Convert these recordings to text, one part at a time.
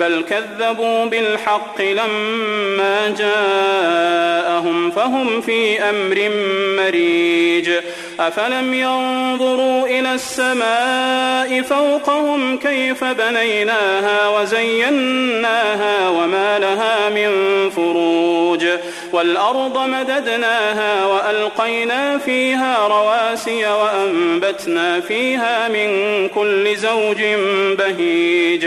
بل كذبوا بالحق لما جاءهم فهم في أمر مريج. أفلم ينظروا إلى السماء فوقهم كيف بنيناها وزيناها وما لها من فروج. والأرض مددناها وألقينا فيها رواسي وأنبتنا فيها من كل زوج بهيج.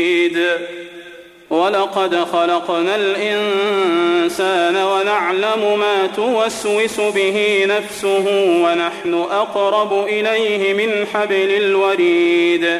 ولقد خلقنا الإنسان ونعلم ما توسوس به نفسه ونحن أقرب إليه من حبل الوريد.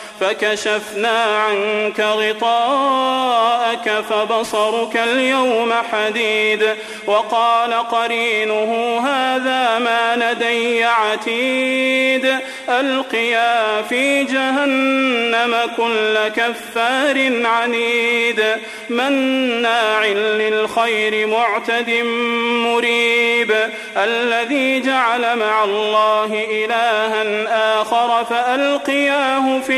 فكشفنا عنك غطاءك فبصرك اليوم حديد وقال قرينه هذا ما لدي عتيد ألقيا في جهنم كل كفار عنيد مناع للخير معتد مريب الذي جعل مع الله إلها آخر فألقياه في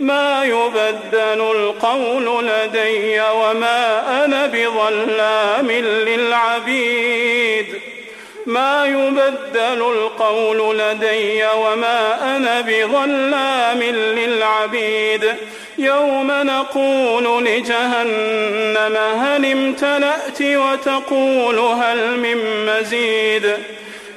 ما يبدل القول لدي وما أنا بظلام للعبيد. ما يبدل القول لدي وما أنا بظلام للعبيد. يوم نقول لجهنم هل امتلأت وتقول هل من مزيد؟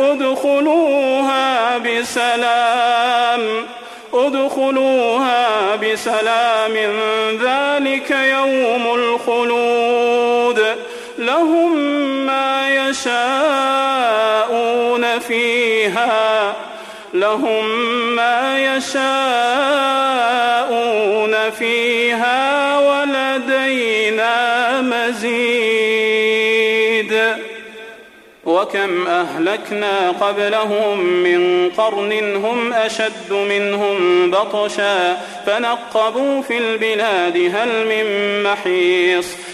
ادخلوها بسلام ادخلوها بسلام. ذلك يوم الخلود. لهم ما يشاءون فيها لهم ما يشاءون فيها. ولدينا مزيد وكم أهلكنا قبلهم من قرن هم أشد منهم بطشا فنقبوا في البلاد هل من محيص